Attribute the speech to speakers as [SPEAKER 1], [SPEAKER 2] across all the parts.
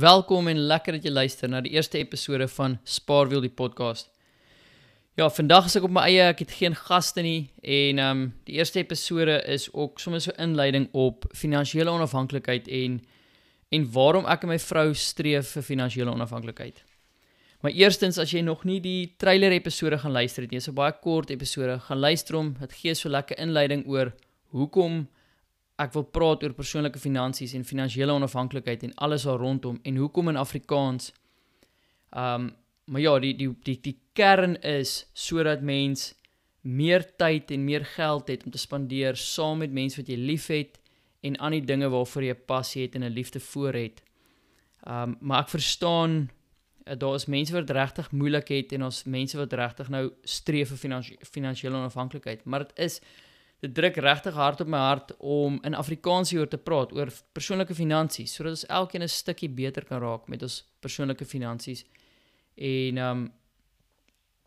[SPEAKER 1] Welkom en lekker dat jy luister na die eerste episode van Spaarwiel die podcast. Ja, vandag is ek op my eie, ek het geen gaste nie en ehm um, die eerste episode is ook sommer so inleiding op finansiële onafhanklikheid en en waarom ek en my vrou streef vir finansiële onafhanklikheid. Maar eerstens as jy nog nie die trailer episode gaan luister het nie, is 'n baie kort episode, gaan luister hom. Dit gee so lekker inleiding oor hoekom ek wil praat oor persoonlike finansies en finansiële onafhanklikheid en alles daar rondom en hoekom in Afrikaans. Um maar ja, die die die die kern is sodat mens meer tyd en meer geld het om te spandeer saam met mense wat jy liefhet en aan die dinge waarvoor jy passie het en 'n liefde vir het. Um maar ek verstaan daar is mense wat regtig moeilik het en ons mense wat regtig nou streef vir finansiële onafhanklikheid, maar dit is dit druk regtig hard op my hart om in Afrikaans hieroor te praat oor persoonlike finansies sodat ons elkeen 'n stukkie beter kan raak met ons persoonlike finansies. En ehm um,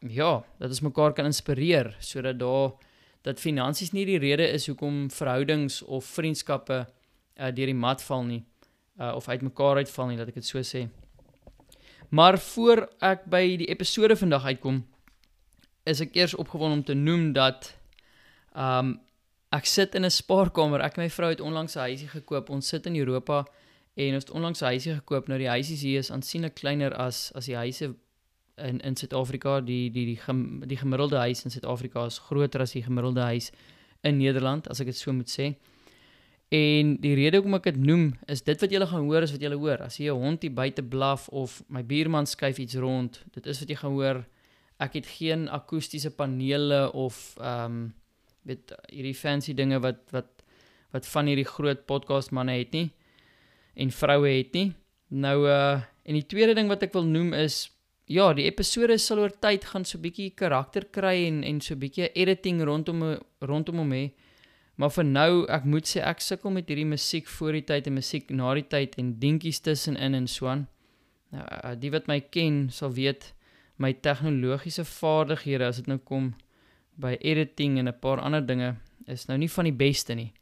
[SPEAKER 1] ja, dat ons mekaar kan inspireer sodat daar dat finansies nie die rede is hoekom verhoudings of vriendskappe uh, deur die mat val nie uh, of uitmekaar uitval nie, dat ek dit so sê. Maar voor ek by die episode vandag uitkom, is ek eers opgewonde om te noem dat Um ek sit in 'n spaarkamer. Ek en my vrou het onlangs 'n huisie gekoop. Ons sit in Europa en ons het onlangs 'n huisie gekoop. Nou die huisies hier is aansienlik kleiner as as die huise in in Suid-Afrika. Die die die gem, die gemiddelde huis in Suid-Afrika is groter as die gemiddelde huis in Nederland, as ek dit so moet sê. En die rede hoekom ek dit noem is dit wat julle gaan hoor is wat julle hoor. As jy 'n hond hier buite blaf of my buurman skuif iets rond, dit is wat jy gaan hoor. Ek het geen akoestiese panele of ehm um, weet hierdie fancy dinge wat wat wat van hierdie groot podcast manne het nie en vroue het nie. Nou uh en die tweede ding wat ek wil noem is ja, die episode sal oor tyd gaan so bietjie karakter kry en en so bietjie editing rondom rondom hom hê. Maar vir nou, ek moet sê ek sukkel met hierdie musiek voor die tyd en musiek na die tyd en dingetjies tussenin en so aan. Nou uh, die wat my ken sal weet my tegnologiese vaardighede as dit nou kom by editing en 'n paar ander dinge is nou nie van die beste nie.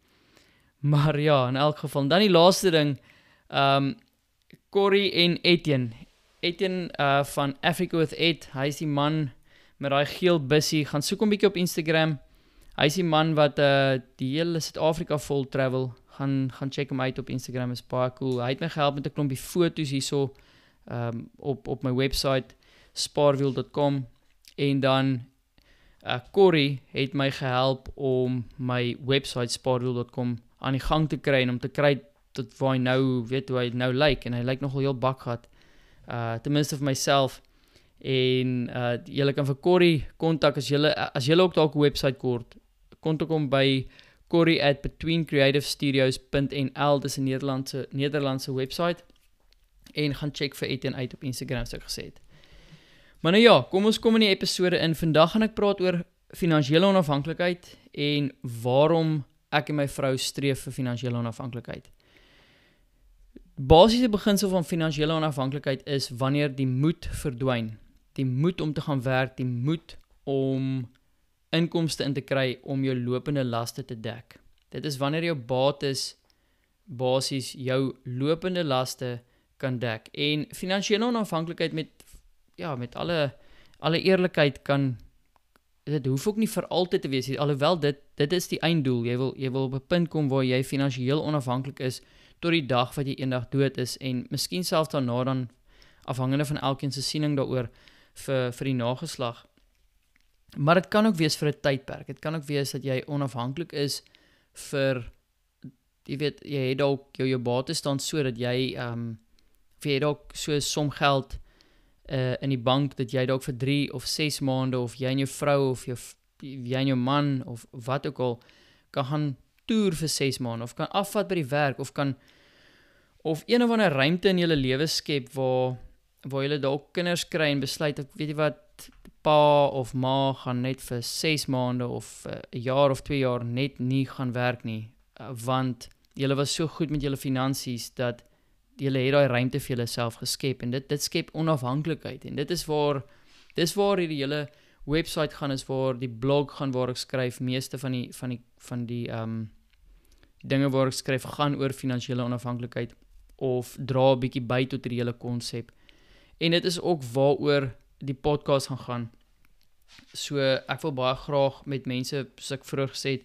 [SPEAKER 1] Maar ja, in elk geval, dan die laaste ding, ehm um, Corey en Etienne. Etienne uh van Africa with Ed, hy is die man met daai geel bussie. Gaan soek hom bietjie op Instagram. Hy is die man wat uh die hele Suid-Afrika vol travel. Gaan gaan check hom uit op Instagram, is baie cool. Hy het my gehelp met 'n klompie foto's hierso ehm um, op op my webwerf spaarwiel.com en dan uh, Corey het my gehelp om my webwerf spaarwiel.com aan die gang te kry en om te kry tot waar hy nou weet hoe hy nou lyk en hy lyk nogal heel bak gehad. Uh ten minste vir myself en uh julle kan vir Corey kontak as julle as julle ook dalk 'n webwerf kort kontak hom by corey@betweencreativestudios.nl dis 'n Nederlandse Nederlandse webwerf en gaan check vir Etienne uit op Instagram soos ek gesê het. Maar nou ja, kom ons kom in die episode in. Vandag gaan ek praat oor finansiële onafhanklikheid en waarom ek en my vrou streef vir finansiële onafhanklikheid. Basiese beginsel van finansiële onafhanklikheid is wanneer die moed verdwyn. Die moed om te gaan werk, die moed om inkomste in te kry om jou lopende laste te dek. Dit is wanneer jou bates basies jou lopende laste kan dek. En finansiële onafhanklikheid met ja, met alle alle eerlikheid kan dit hoef ook nie vir altyd te wees nie. Alhoewel dit dit is die einddoel. Jy wil jy wil op 'n punt kom waar jy finansiëel onafhanklik is tot die dag wat jy eendag dood is en miskien selfs daarna dan afhangende van elkeen se siening daaroor vir vir die nageslag. Maar dit kan ook wees vir 'n tydperk. Dit kan ook wees dat jy onafhanklik is vir jy weet jy het dalk jou jou bates staan sodat jy ehm um, vir jy dalk so 'n som geld uh, in die bank dat jy dalk vir 3 of 6 maande of jy en jou vrou of jou jy en jou man of wat ook al kan gaan toer vir 6 maande of kan afvat by die werk of kan of een of ander ruimte in julle lewe skep waar waar julle dalk kinders kry en besluit ek weet jy wat pa of ma gaan net vir 6 maande of eh, 'n uh, jaar of 2 jaar net nie gaan werk nie uh, want julle was so goed met julle finansies dat julle het daai ruimte vir julleself geskep en dit dit skep onafhanklikheid en dit is waar dis waar hierdie hele webwerf gaan is waar die blog gaan waar ek skryf meeste van die van die van die ehm um, dinge waar ek skryf gaan oor finansiële onafhanklikheid of dra 'n bietjie by tot die hele konsep. En dit is ook waaroor die podcast gaan gaan. So ek wil baie graag met mense soos ek vroeër gesê het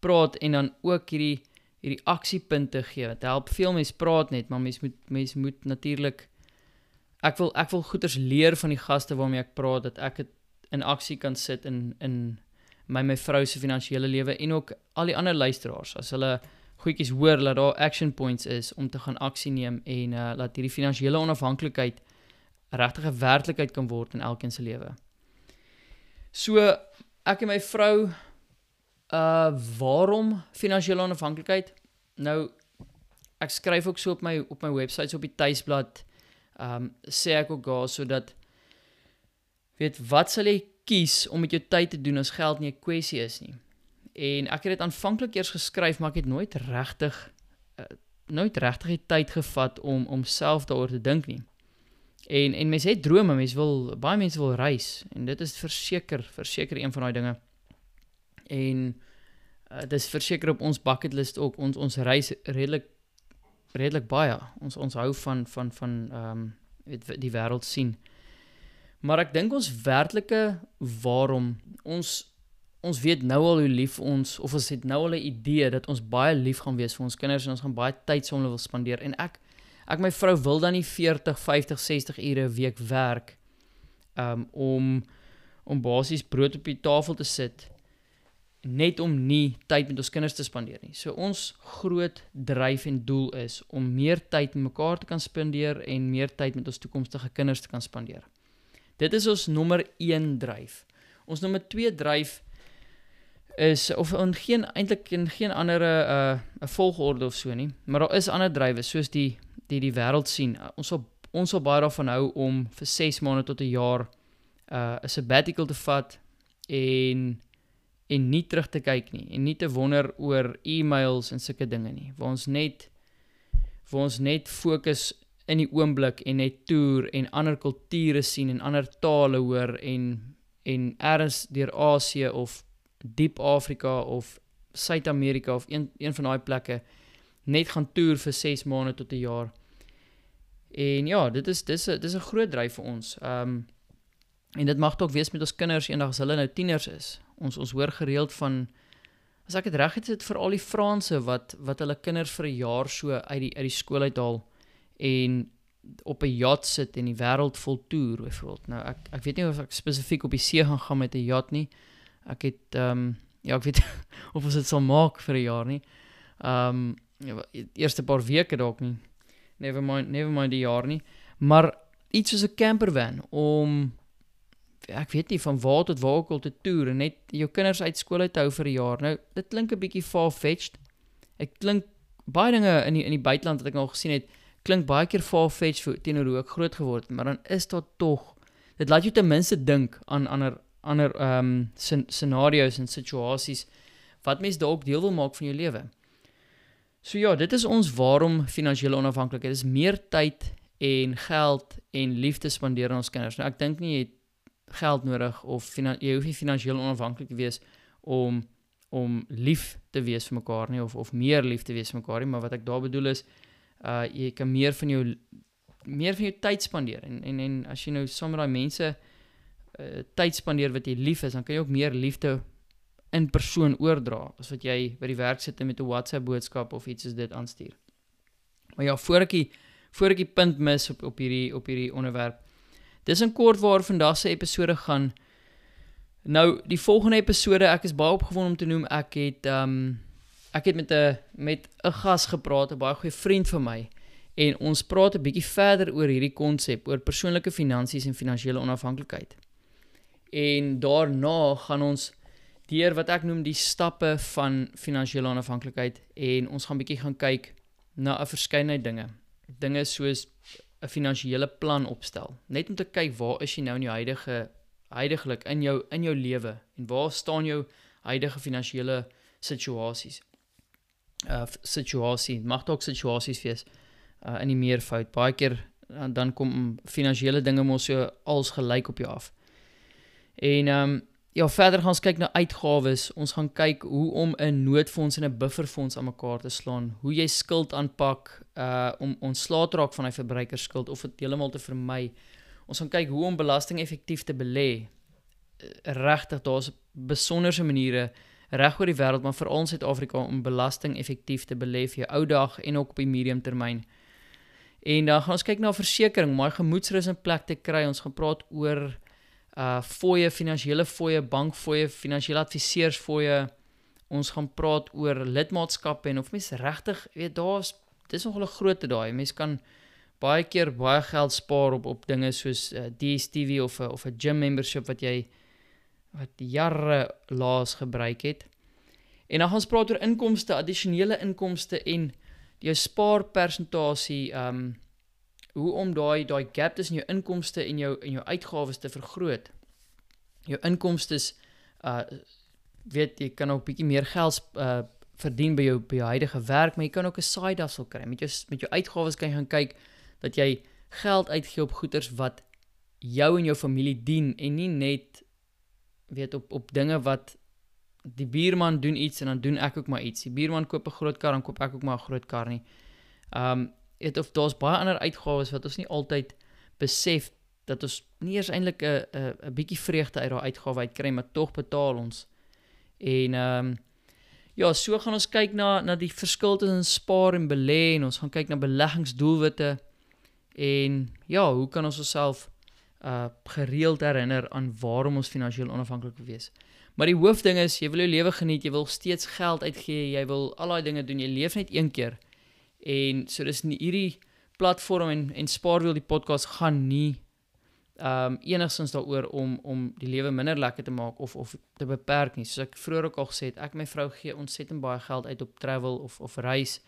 [SPEAKER 1] praat en dan ook hierdie hierdie aksiepunte gee. Dit help veel mense praat net, maar mense moet mense moet natuurlik ek wil ek wil goeders leer van die gaste waarmee ek praat dat ek dit in aksie kan sit in in my my vrou se finansiële lewe en ook al die ander luisteraars as hulle goedjies hoor dat daar action points is om te gaan aksie neem en uh laat hierdie finansiële onafhanklikheid regtig 'n werklikheid kan word in elkeen se lewe. So ek en my vrou uh waarom finansiële onafhanklikheid? Nou ek skryf ook so op my op my webwerf so op die tuisblad um sê ek ook daar sodat weet wat sal jy kies om met jou tyd te doen as geld nie 'n kwessie is nie. En ek het dit aanvanklik eers geskryf, maar ek het nooit regtig uh, nooit regtig die tyd gevat om om self daaroor te dink nie. En en mense het drome, mense wil baie mense wil reis en dit is verseker verseker een van daai dinge. En uh, dit is verseker op ons bucket list ook ons ons reis redelik redelik baie. Ons ons hou van van van ehm um, die wêreld sien. Maar ek dink ons werklike waarom ons ons weet nou al hoe lief ons of ons het nou al 'n idee dat ons baie lief gaan wees vir ons kinders en ons gaan baie tyd saam wil spandeer en ek ek my vrou wil dan nie 40, 50, 60 ure 'n week werk um om om basies brood op die tafel te sit net om nie tyd met ons kinders te spandeer nie. So ons groot dryf en doel is om meer tyd met mekaar te kan spandeer en meer tyd met ons toekomstige kinders te kan spandeer. Dit is ons nommer 1 dryf. Ons nommer 2 dryf is of in geen eintlik in geen ander 'n uh, 'n volgorde of so nie, maar daar is ander drywe soos die die die wêreld sien. Uh, ons sal ons sal baie daarvan hou om vir 6 maande tot 'n jaar uh, 'n sabbatical te vat en en nie terug te kyk nie en nie te wonder oor e-mails en sulke dinge nie. Waar ons net waar ons net fokus in die oomblik en net toer en ander kulture sien en ander tale hoor en en erns deur Asië of diep Afrika of Suid-Amerika of een een van daai plekke net gaan toer vir 6 maande tot 'n jaar. En ja, dit is dis 'n dis 'n groot dryf vir ons. Ehm um, en dit mag ook wees met ons kinders eendag as hulle nou tieners is. Ons ons hoor gereeld van as ek dit reg het, dit vir al die Franse wat wat hulle kinders vir 'n jaar so uit die uit die skool uithaal en op 'n yacht sit en die wêreld vol toer byvoorbeeld. Nou ek ek weet nie of ek spesifiek op die see gaan gaan met 'n yacht nie ek het ehm um, ja, ek weet of ons dit sal maak vir 'n jaar nie. Ehm um, ja, eerste paar weke dalk nie. Never mind, never mind die jaar nie. Maar iets soos 'n campervan om ek weet nie van waar tot waar ek te toer en net jou kinders uit skool uit hou vir 'n jaar. Nou, dit klink 'n bietjie far-fetched. Ek klink baie dinge in die in die buiteland wat ek al gesien het, klink baie keer far-fetched teenoor hoe ek groot geword het, maar dan is dit tog dit laat jou ten minste dink aan ander ander ehm um, scenario's en situasies wat mens dalk deel wil maak van jou lewe. So ja, dit is ons waarom finansiële onafhanklikheid is meer tyd en geld en liefde spandeer aan ons kinders. Nou ek dink nie jy het geld nodig of jy hoef nie finansiëel onafhanklik te wees om om lief te wees vir mekaar nie of of meer lief te wees vir mekaar nie, maar wat ek daar bedoel is uh jy kan meer van jou meer van jou tyd spandeer en en en as jy nou saam met daai mense uh, tyd spandeer wat jy lief is, dan kan jy ook meer liefde in persoon oordra as wat jy by die werk sit en met 'n WhatsApp boodskap of iets soos dit aanstuur. Maar ja, voor ek die voor ek die punt mis op op hierdie op hierdie onderwerp. Dis 'n kort waar vandag se episode gaan. Nou, die volgende episode, ek is baie opgewonde om te noem ek het um ek het met 'n met 'n gas gepraat, 'n baie goeie vriend van my en ons praat 'n bietjie verder oor hierdie konsep oor persoonlike finansies en finansiële onafhanklikheid. En daarna gaan ons deur wat ek noem die stappe van finansiële onafhanklikheid en ons gaan bietjie gaan kyk na 'n verskeidenheid dinge. Dinge soos 'n finansiële plan opstel. Net om te kyk waar is jy nou in die huidige huidigelik in jou in jou lewe en waar staan jou huidige finansiële situasies. Uh situasie, mag dalk situasies wees uh in die meervoud. Baie keer uh, dan kom finansiële dinge mos so als gelyk op jou af. En ehm um, ja, verder gaan ons kyk na uitgawes. Ons gaan kyk hoe om 'n noodfonds en 'n bufferfonds aan mekaar te slaan, hoe jy skuld aanpak uh om ontslae te raak van hy verbruikerskuld of dit heeltemal te vermy. Ons gaan kyk hoe om belasting effektief te belê. Uh, Regtig, daar's besonderse maniere reg oor die wêreld, maar veral in Suid-Afrika om belasting effektief te belê vir jou ou dag en ook op die medium termyn. En dan gaan ons kyk na versekerings om daai gemoedsrus in plek te kry. Ons gaan praat oor uh fooie, finansiële fooie, bankfooie, finansiële adviseurs fooie. Ons gaan praat oor lidmaatskappe en of mens regtig, weet daar's dis nogal 'n groot te daai. Mens kan baie keer baie geld spaar op op dinge soos uh, DStv of 'n of 'n gym membership wat jy wat jare laas gebruik het. En dan gaan ons praat oor inkomste, addisionele inkomste en jou spaarpersentasie, ehm um, hoe om daai daai gap tussen jou inkomste en jou en jou uitgawes te vergroot. Jou inkomste is uh weet jy kan ook bietjie meer geld uh verdien by jou by jou huidige werk, maar jy kan ook 'n side hustle kry. Met jou met jou uitgawes kan jy gaan kyk dat jy geld uitgee op goederes wat jou en jou familie dien en nie net weet op op dinge wat die buurman doen iets en dan doen ek ook maar iets. Die buurman koop 'n groot kar en koop ek ook maar 'n groot kar nie. Um weet of daar's baie ander uitgawes wat ons nie altyd besef dat ons nie eers eintlik 'n 'n bietjie vreugde uit daai uitgawe uitkry maar tog betaal ons. En ehm um, ja, so gaan ons kyk na na die verskil tussen spaar en belê en ons gaan kyk na beleggingsdoelwitte en ja, hoe kan ons osself uh gereeld herinner aan waarom ons finansiëel onafhanklik wil wees. Maar die hoofding is jy wil jou lewe geniet, jy wil steeds geld uitgee, jy wil al daai dinge doen. Jy leef net een keer. En so dis nie hierdie platform en en Spaarwiel die podcast gaan nie ehm um, enigstens daaroor om om die lewe minder lekker te maak of of te beperk nie. Soos ek vroeër ook al gesê het, ek my vrou gee ontsettend baie geld uit op travel of of reis.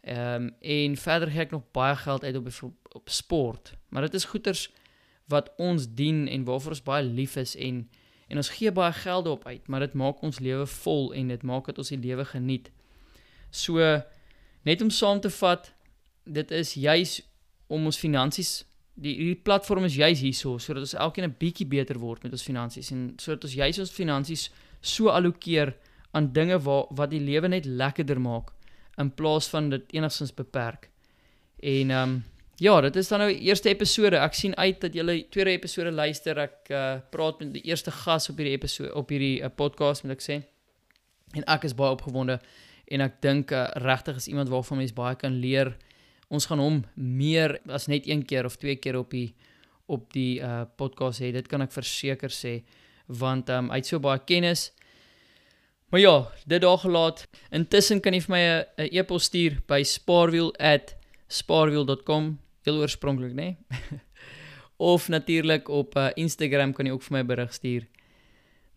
[SPEAKER 1] Ehm um, en verder gee ek nog baie geld uit op op sport. Maar dit is goeders wat ons dien en waarvoor ons baie lief is en en ons gee baie geld op uit, maar dit maak ons lewe vol en dit maak dat ons die lewe geniet. So net om saam te vat, dit is juis om ons finansies die hierdie platform is juis hierso sodat ons elkeen 'n bietjie beter word met ons finansies en sodat ons juis ons finansies so allokeer aan dinge waar wat die lewe net lekkerder maak in plaas van dit enigstens beperk. En ehm um, ja, dit is dan nou die eerste episode. Ek sien uit dat julle tweede episode luister. Ek uh, praat met die eerste gas op hierdie episode op hierdie uh, podcast moet ek sê. En ek is baie opgewonde en ek dink uh, regtig is iemand waarvan mens baie kan leer. Ons gaan hom meer as net een keer of twee keer op die op die uh podcast hê. Dit kan ek verseker sê want um hy het so baie kennis. Maar ja, dit daar gelaat. Intussen kan jy vir my 'n e-pos stuur by spaarwiel@spaarwiel.com. Heel oorspronklik, né? Nee? of natuurlik op uh, Instagram kan jy ook vir my berig stuur.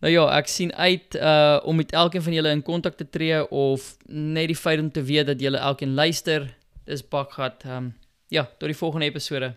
[SPEAKER 1] Nou ja, ek sien uit uh om met elkeen van julle in kontak te tree of net die feit om te weet dat julle elkeen luister. Dis bakgat. Ehm um, ja, tot die volgende episode.